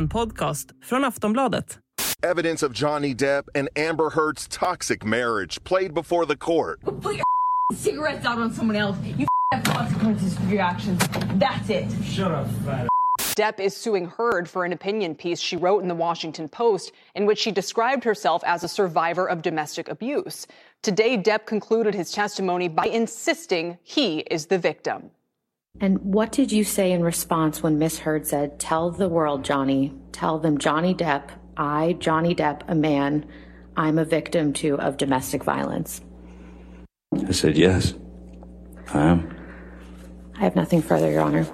En podcast från Aftonbladet. Evidence of Johnny Depp and Amber Heard's toxic marriage played before the court. Put your cigarettes out on someone else. You have consequences for your actions. That's it. Shut up, fat Depp is suing Heard for an opinion piece she wrote in the Washington Post in which she described herself as a survivor of domestic abuse. Today, Depp concluded his testimony by insisting he is the victim. And what did you say in response when Miss Heard said, Tell the world, Johnny, tell them Johnny Depp, I, Johnny Depp, a man, I'm a victim too of domestic violence? I said, Yes, I am. I have nothing further, Your Honor.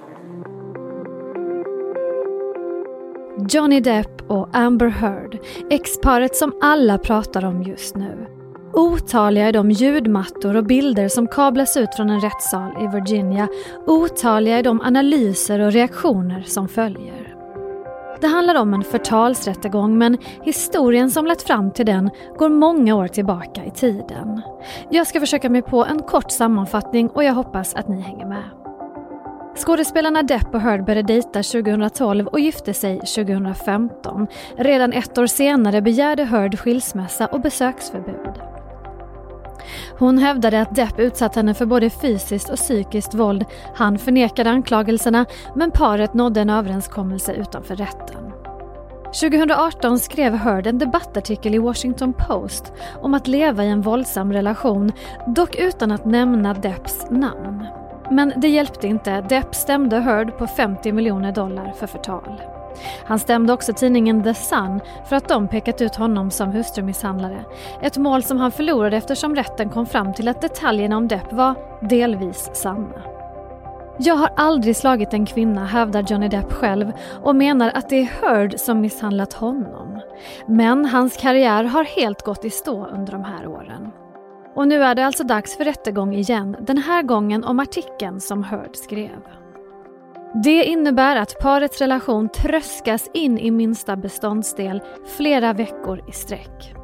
Johnny Depp och Amber Heard, exparet som alla pratar om just nu. Otaliga är de ljudmattor och bilder som kablas ut från en rättssal i Virginia. Otaliga är de analyser och reaktioner som följer. Det handlar om en förtalsrättegång men historien som lett fram till den går många år tillbaka i tiden. Jag ska försöka mig på en kort sammanfattning och jag hoppas att ni hänger med. Skådespelarna Depp och Heard började dejta 2012 och gifte sig 2015. Redan ett år senare begärde Heard skilsmässa och besöksförbud. Hon hävdade att Depp utsatt henne för både fysiskt och psykiskt våld. Han förnekade anklagelserna men paret nådde en överenskommelse utanför rätten. 2018 skrev Heard en debattartikel i Washington Post om att leva i en våldsam relation, dock utan att nämna Depps namn. Men det hjälpte inte. Depp stämde Heard på 50 miljoner dollar för förtal. Han stämde också tidningen The Sun för att de pekat ut honom som hustrumisshandlare. Ett mål som han förlorade eftersom rätten kom fram till att detaljerna om Depp var delvis sanna. Jag har aldrig slagit en kvinna, hävdar Johnny Depp själv och menar att det är Heard som misshandlat honom. Men hans karriär har helt gått i stå under de här åren. Och nu är det alltså dags för rättegång igen, den här gången om artikeln som Heard skrev. Det innebär att parets relation tröskas in i minsta beståndsdel flera veckor i sträck.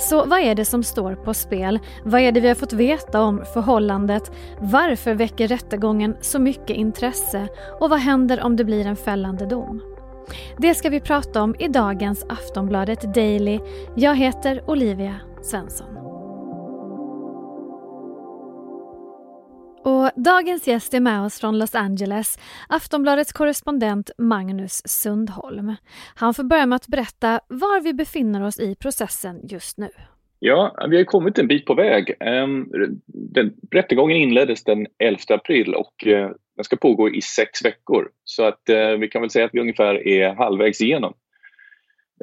Så vad är det som står på spel? Vad är det vi har fått veta om förhållandet? Varför väcker rättegången så mycket intresse? Och vad händer om det blir en fällande dom? Det ska vi prata om i dagens Aftonbladet Daily. Jag heter Olivia Svensson. Dagens gäst är med oss från Los Angeles, Aftonbladets korrespondent Magnus Sundholm. Han får börja med att berätta var vi befinner oss i processen just nu. Ja, vi har kommit en bit på väg. Ehm, den, rättegången inleddes den 11 april och eh, den ska pågå i sex veckor. Så att eh, vi kan väl säga att vi ungefär är halvvägs igenom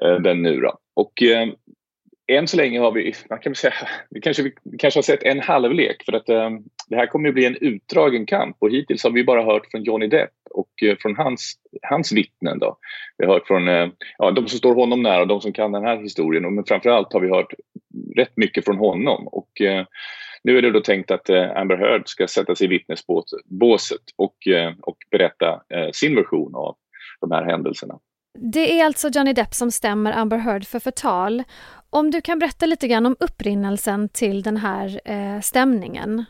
eh, den nu. Då. Och ehm, än så länge har vi, man kan säga, vi kanske, vi kanske har sett en halvlek för att ehm, det här kommer att bli en utdragen kamp och hittills har vi bara hört från Johnny Depp och eh, från hans, hans vittnen. Då. Vi har hört från eh, ja, de som står honom nära, de som kan den här historien men framförallt har vi hört rätt mycket från honom och eh, nu är det då tänkt att eh, Amber Heard ska sätta sig i vittnesbåset och, och berätta sin version av de här händelserna. Det är alltså Johnny Depp som stämmer Amber Heard för förtal om du kan berätta lite grann om upprinnelsen till den här eh, stämningen.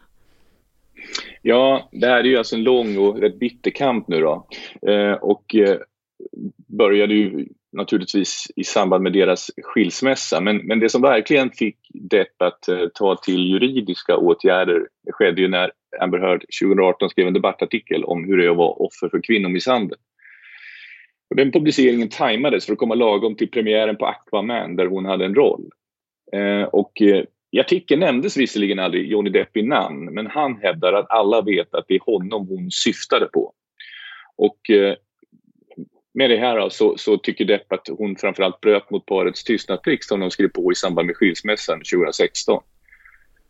Ja, det här är ju alltså en lång och rätt bitter kamp nu då. Eh, och eh, började ju naturligtvis i samband med deras skilsmässa. Men, men det som verkligen fick Depp att eh, ta till juridiska åtgärder det skedde ju när Amber Heard 2018 skrev en debattartikel om hur det är att vara offer för kvinnomisshandel. Och den publiceringen tajmades för att komma lagom till premiären på Aquaman där hon hade en roll. Eh, och eh, i artikeln nämndes visserligen aldrig Johnny Depp i namn men han hävdar att alla vet att det är honom hon syftade på. Och eh, med det här så, så, tycker Depp att hon framförallt bröt mot parets tystnadsplikt som de skrev på i samband med skilsmässan 2016.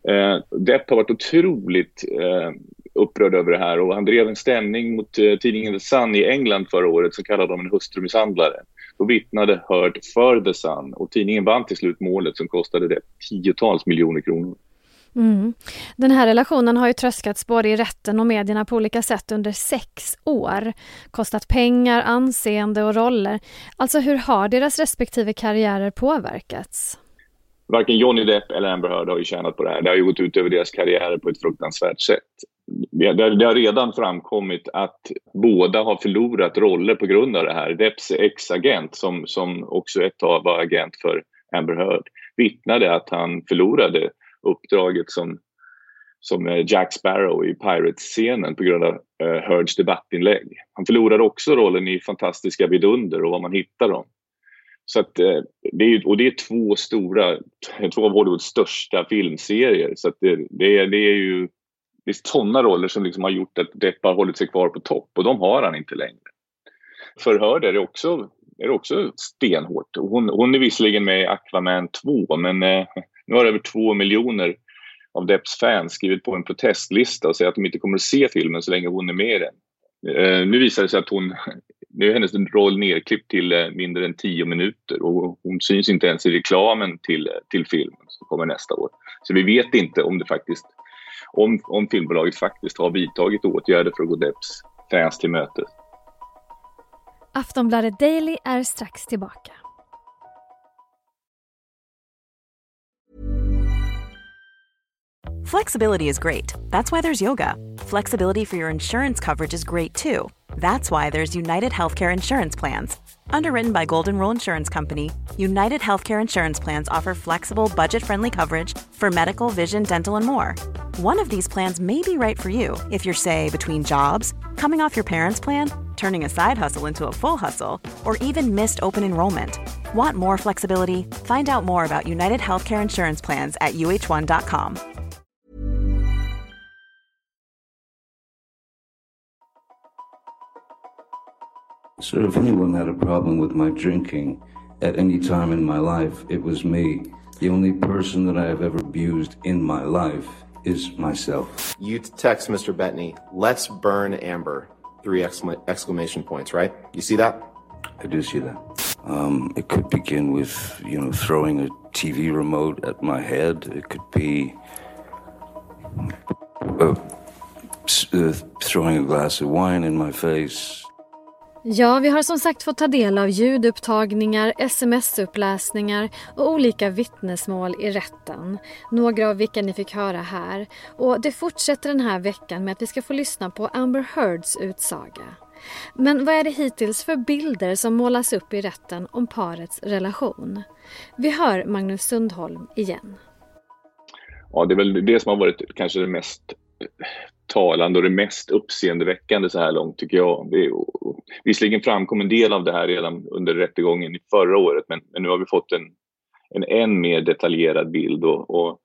Eh, Depp har varit otroligt eh, upprörd över det här och han drev en stämning mot eh, tidningen The Sun i England förra året som kallade dem en hustrumisshandlare. Då vittnade Heard för The Sun och tidningen vann till slut målet som kostade det tiotals miljoner kronor. Mm. Den här relationen har ju tröskats både i rätten och medierna på olika sätt under sex år. Kostat pengar, anseende och roller. Alltså hur har deras respektive karriärer påverkats? varken Johnny Depp eller Amber Heard har ju tjänat på det här. Det har ju gått ut över deras karriärer på ett fruktansvärt sätt det, har redan framkommit att båda har förlorat roller på grund av det här. Depps ex-agent, som, som också ett tag var agent för Amber Heard, vittnade att han förlorade uppdraget som, som eh, Jack Sparrow i Pirates-scenen på grund av eh, Heards debattinlägg. Han förlorade också rollen i Fantastiska vidunder och var man hittar dem. Så att, eh, det är, och det är två stora, två av Hollywoods största filmserier. Så att det, det, är, det är ju det är sådana roller som liksom har gjort att Depp har hållit sig kvar på topp och de har han inte längre. Förhör är det också, är det också stenhårt. Hon, hon är visserligen med i Aquaman 2 men eh, nu har över två miljoner av Depps fans skrivit på en protestlista och säger att de inte kommer att se filmen så länge hon är med i den. Eh, nu visar det sig att hon, nu är hennes roll nedklippt till eh, mindre än tio minuter och hon syns inte ens i reklamen till, eh, till filmen som kommer nästa år. Så vi vet inte om det faktiskt om, om filmbolaget faktiskt har vidtagit åtgärder för att gå Depps fans till mötes. Aftonbladet Daily är strax tillbaka. Flexibility is great. That's why there's yoga. Flexibility for your insurance coverage is great too. That's why there's United Healthcare Insurance Plans. Underwritten by Golden Rule Insurance Company, United Healthcare Insurance Plans offer flexible, budget friendly coverage for medical, vision, dental, and more. One of these plans may be right for you if you're, say, between jobs, coming off your parents' plan, turning a side hustle into a full hustle, or even missed open enrollment. Want more flexibility? Find out more about United Healthcare Insurance Plans at uh1.com. So, if anyone had a problem with my drinking at any time in my life, it was me. The only person that I have ever abused in my life is myself. You text Mr. Bettany, let's burn Amber. Three exclamation points, right? You see that? I do see that. Um, it could begin with, you know, throwing a TV remote at my head. It could be uh, uh, throwing a glass of wine in my face. Ja, vi har som sagt fått ta del av ljudupptagningar, sms-uppläsningar och olika vittnesmål i rätten. Några av vilka ni fick höra här. Och det fortsätter den här veckan med att vi ska få lyssna på Amber Heards utsaga. Men vad är det hittills för bilder som målas upp i rätten om parets relation? Vi hör Magnus Sundholm igen. Ja, det är väl det som har varit kanske det mest eh, talande och det mest uppseendeväckande så här långt tycker jag. Det är, visserligen framkom en del av det här redan under rättegången förra året men, men nu har vi fått en, en än mer detaljerad bild och, och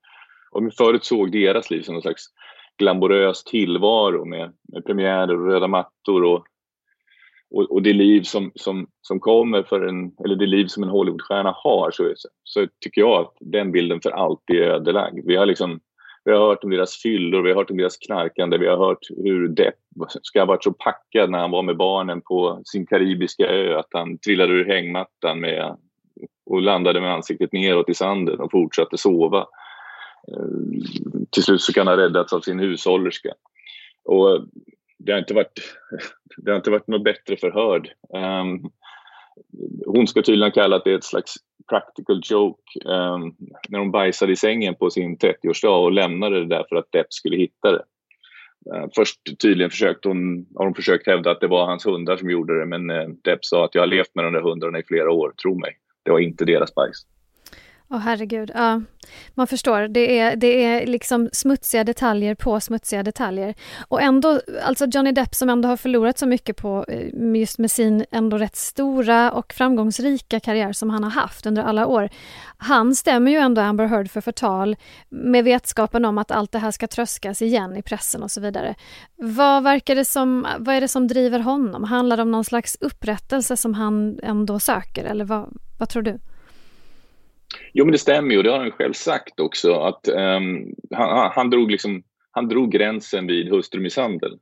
om vi förut såg deras liv som någon slags glamorös tillvaro med, med premiärer och röda mattor och, och, och, det liv som, som, som kommer för en, eller det liv som en Hollywoodstjärna har så, så tycker jag att den bilden för alltid är ödelagd. Vi har liksom vi har hört om deras fyllor, vi har hört om deras knarkande, vi har hört hur Depp ska ha varit så packad när han var med barnen på sin karibiska ö att han trillade ur hängmattan med, och landade med ansiktet neråt i sanden och fortsatte sova. Eh, till slut så kan han ha räddats av sin hushållerska. Och det har inte varit, det har inte varit något bättre förhörd. Um, hon ska tydligen ha kallat det ett slags practical joke um, när hon bajsade i sängen på sin 30-årsdag och lämnade det där för att Depp skulle hitta det. Uh, först tydligen försökte hon, har hon försökt hävda att det var hans hundar som gjorde det men uh, Depp sa att jag har levt med de där hundarna i flera år, tro mig. Det var inte deras bajs. Åh oh, herregud, ja. Man förstår, det är, det är liksom smutsiga detaljer på smutsiga detaljer. Och ändå, alltså Johnny Depp som ändå har förlorat så mycket på eh, just med sin ändå rätt stora och framgångsrika karriär som han har haft under alla år. Han stämmer ju ändå Amber Heard för förtal med vetskapen om att allt det här ska tröskas igen i pressen och så vidare. Vad verkar det som, vad är det som driver honom? Handlar det om någon slags upprättelse som han ändå söker eller vad, vad tror du? Jo, men det stämmer ju. Det har han själv sagt också. Att um, han, han, drog liksom, han drog gränsen vid hustrumisshandel,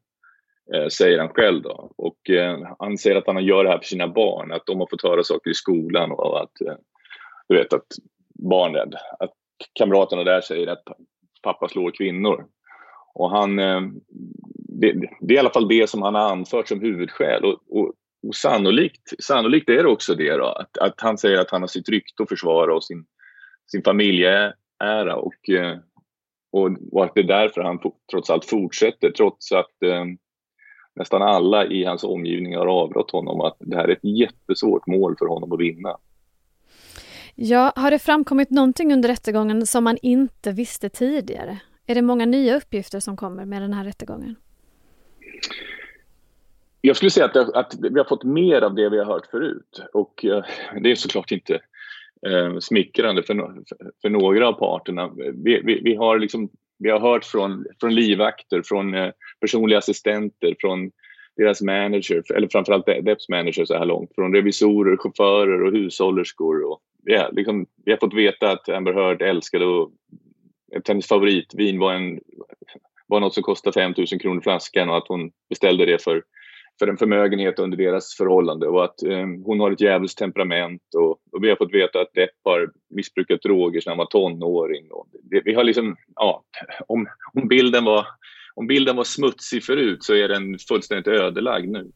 eh, säger han själv. Då. Och eh, Han säger att han gör det här för sina barn, att de har fått höra saker i skolan och att, eh, du vet, att barnen, att kamraterna där säger att pappa slår kvinnor. Och han, eh, det, det, är i alla fall det som han har anfört som huvudskäl. Och, och och sannolikt, sannolikt är det också det då, att, att han säger att han har sitt rykte att försvara och sin, sin familjeära och eh, och, och, att det är därför han trots allt fortsätter, trots att eh, nästan alla i hans omgivning har avrått honom att det här är ett jättesvårt mål för honom att vinna. Ja, har det framkommit någonting under rättegången som man inte visste tidigare? Är det många nya uppgifter som kommer med den här rättegången? Jag skulle säga att, det, att vi har fått mer av det vi har hört förut och eh, det är såklart inte eh, smickrande för, för, några av parterna. Vi, vi, vi, har liksom, vi har hört från, från livvakter, från eh, personliga assistenter, från deras manager, eller framförallt Depps manager så här långt, från revisorer, chaufförer och hushållerskor. Och, ja, liksom, vi har fått veta att Amber Heard älskade och att hennes favoritvin var, en, var något som kostade 5 000 kronor flaskan och att hon beställde det för, för en förmögenhet under deras förhållande och att eh, hon har ett djävulskt temperament och, och, vi har fått veta att Depp har missbrukat droger sedan han var tonåring. Och det, vi har liksom, ja, om, om, bilden var, om bilden var smutsig förut så är den fullständigt ödelagd nu.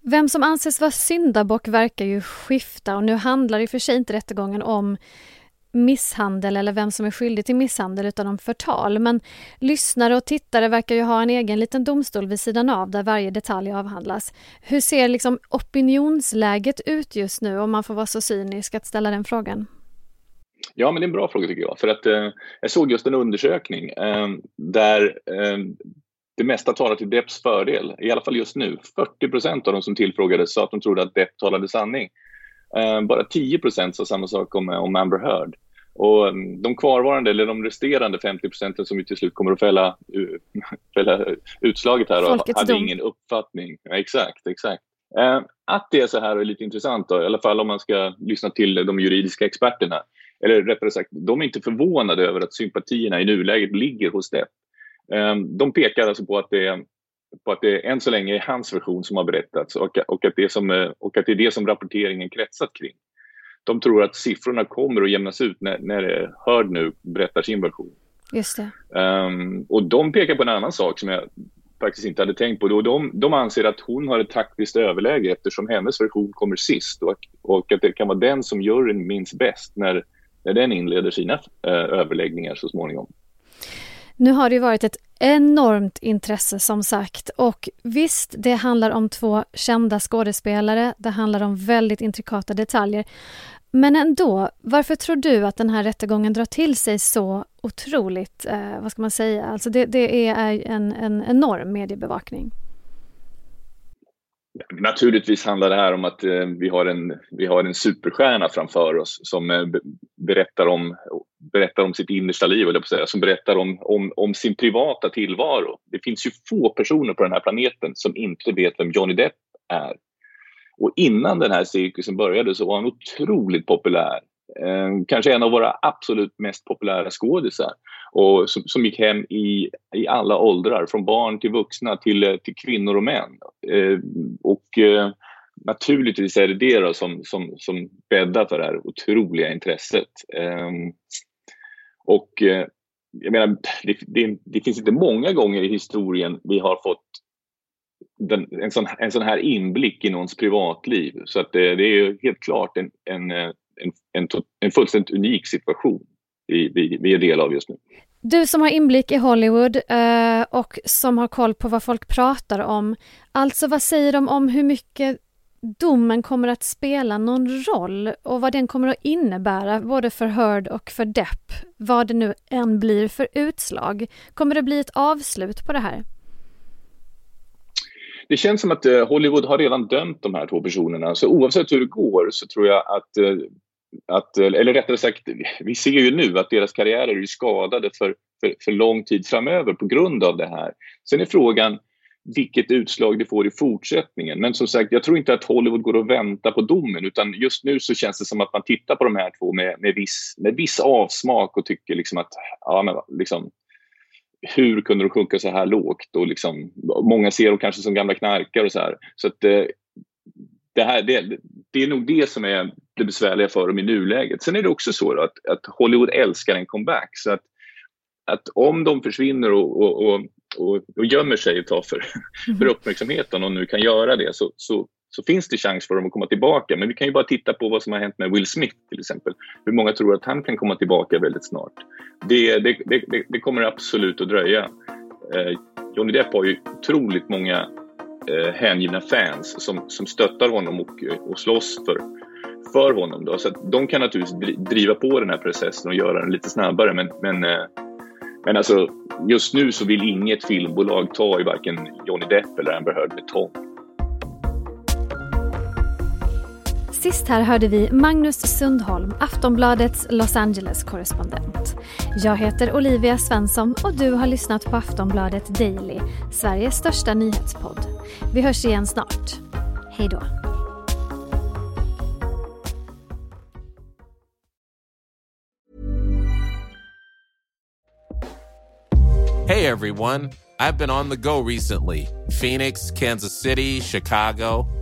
Vem som anses vara syndabock verkar ju skifta och nu handlar i och för sig inte rättegången om misshandel eller vem som är skyldig till misshandel utan om förtal. Men lyssnare och tittare verkar ju ha en egen liten domstol vid sidan av där varje detalj avhandlas. Hur ser liksom opinionsläget ut just nu om man får vara så cynisk att ställa den frågan? Ja, men det är en bra fråga tycker jag. För att eh, jag såg just en undersökning eh, där eh, det mesta talar till Depps fördel, i alla fall just nu. 40 procent av de som tillfrågades sa att de trodde att Depp talade sanning. Eh, bara 10 procent sa samma sak om, om Amber Heard. Och mm, de kvarvarande, eller de resterande 50 procenten som vi till slut kommer att fälla, fälla utslaget här, Folkets hade dom. ingen uppfattning. Ja, exakt, exakt. Eh, att det är så här är lite intressant, då, i alla fall om man ska lyssna till de juridiska experterna. Eller rättare sagt, de är inte förvånade över att sympatierna i nuläget ligger hos Depp. Eh, de pekar alltså på att det på att det än så länge är hans version som har berättats och, och, att, det som, eh, och att det är det som rapporteringen kretsat kring. De tror att siffrorna kommer att jämnas ut när, när Hörd nu berättar sin version. Just det. Um, och de pekar på en annan sak som jag faktiskt inte hade tänkt på. De, de anser att hon har ett taktiskt överläge eftersom hennes version kommer sist och, och att det kan vara den som juryn minns bäst när, när den inleder sina uh, överläggningar så småningom. Nu har det varit ett enormt intresse som sagt och visst, det handlar om två kända skådespelare. Det handlar om väldigt intrikata detaljer. Men ändå, varför tror du att den här rättegången drar till sig så otroligt, eh, vad ska man säga, alltså det, det är en, en enorm mediebevakning? Naturligtvis handlar det här om att eh, vi, har en, vi har en superstjärna framför oss som eh, berättar, om, berättar om sitt innersta liv, eller säga, som berättar om, om, om, sin privata tillvaro. Det finns ju få personer på den här planeten som inte vet vem Johnny Depp är. Och innan den här cirkusen började så var han otroligt populär. Ehm, kanske en av våra absolut mest populära skådisar och som, som, gick hem i, i alla åldrar, från barn till vuxna till, eh, till kvinnor och män. Eh, och eh, naturligtvis är det det då som, som, som bäddar för det här otroliga intresset. Eh, och eh, jag menar, det, det, det, finns inte många gånger i historien vi har fått den, en, sån, en sån här inblick i någons privatliv. Så att det, det är helt klart en, en, eh, en, en, en fullständigt unik situation vi, vi, vi är del av just nu. Du som har inblick i Hollywood eh, och som har koll på vad folk pratar om. Alltså vad säger de om hur mycket domen kommer att spela någon roll och vad den kommer att innebära både för Heard och för Depp, vad det nu än blir för utslag. Kommer det bli ett avslut på det här? Det känns som att eh, Hollywood har redan dömt de här två personerna, så oavsett hur det går så tror jag att eh, att, eh, eller rättare sagt, vi ser ju nu att deras karriärer är skadade för, för, för lång tid framöver på grund av det här. Sen är frågan vilket utslag det får i fortsättningen. Men som sagt, jag tror inte att Hollywood går och väntar på domen utan just nu så känns det som att man tittar på de här två med, med, viss, med viss avsmak och tycker liksom att ja, men liksom, hur kunde de sjunka så här lågt? Och liksom, många ser dem kanske som gamla knarkare och så här. Så att, eh, det, här, det, det är nog det som är det besvärliga för dem i nuläget. Sen är det också så att, att Hollywood älskar en comeback. Så att, att om de försvinner och, och, och, och, gömmer sig ett tag för, för uppmärksamheten och nu kan göra det så, så, så finns det chans för dem att komma tillbaka. Men vi kan ju bara titta på vad som har hänt med Will Smith till exempel. Hur många tror att han kan komma tillbaka väldigt snart? Det, det, det, det kommer absolut att dröja. Eh, Johnny Depp har ju otroligt många eh, hängivna fans som, som stöttar honom och, och slåss för, för honom. Då. Så de kan naturligtvis driva på den här processen och göra den lite snabbare. Men, men, eh, men alltså, just nu så vill inget filmbolag ta i varken Johnny Depp eller Amber Heard med tång. Sist här hörde vi Magnus Sundholm, Aftonbladets Los Angeles-korrespondent. Jag heter Olivia Svensson och du har lyssnat på Aftonbladet Daily, Sveriges största nyhetspodd. Vi hörs igen snart. Hej då. Hey everyone, I've been on the go recently. Phoenix, Kansas City, Chicago.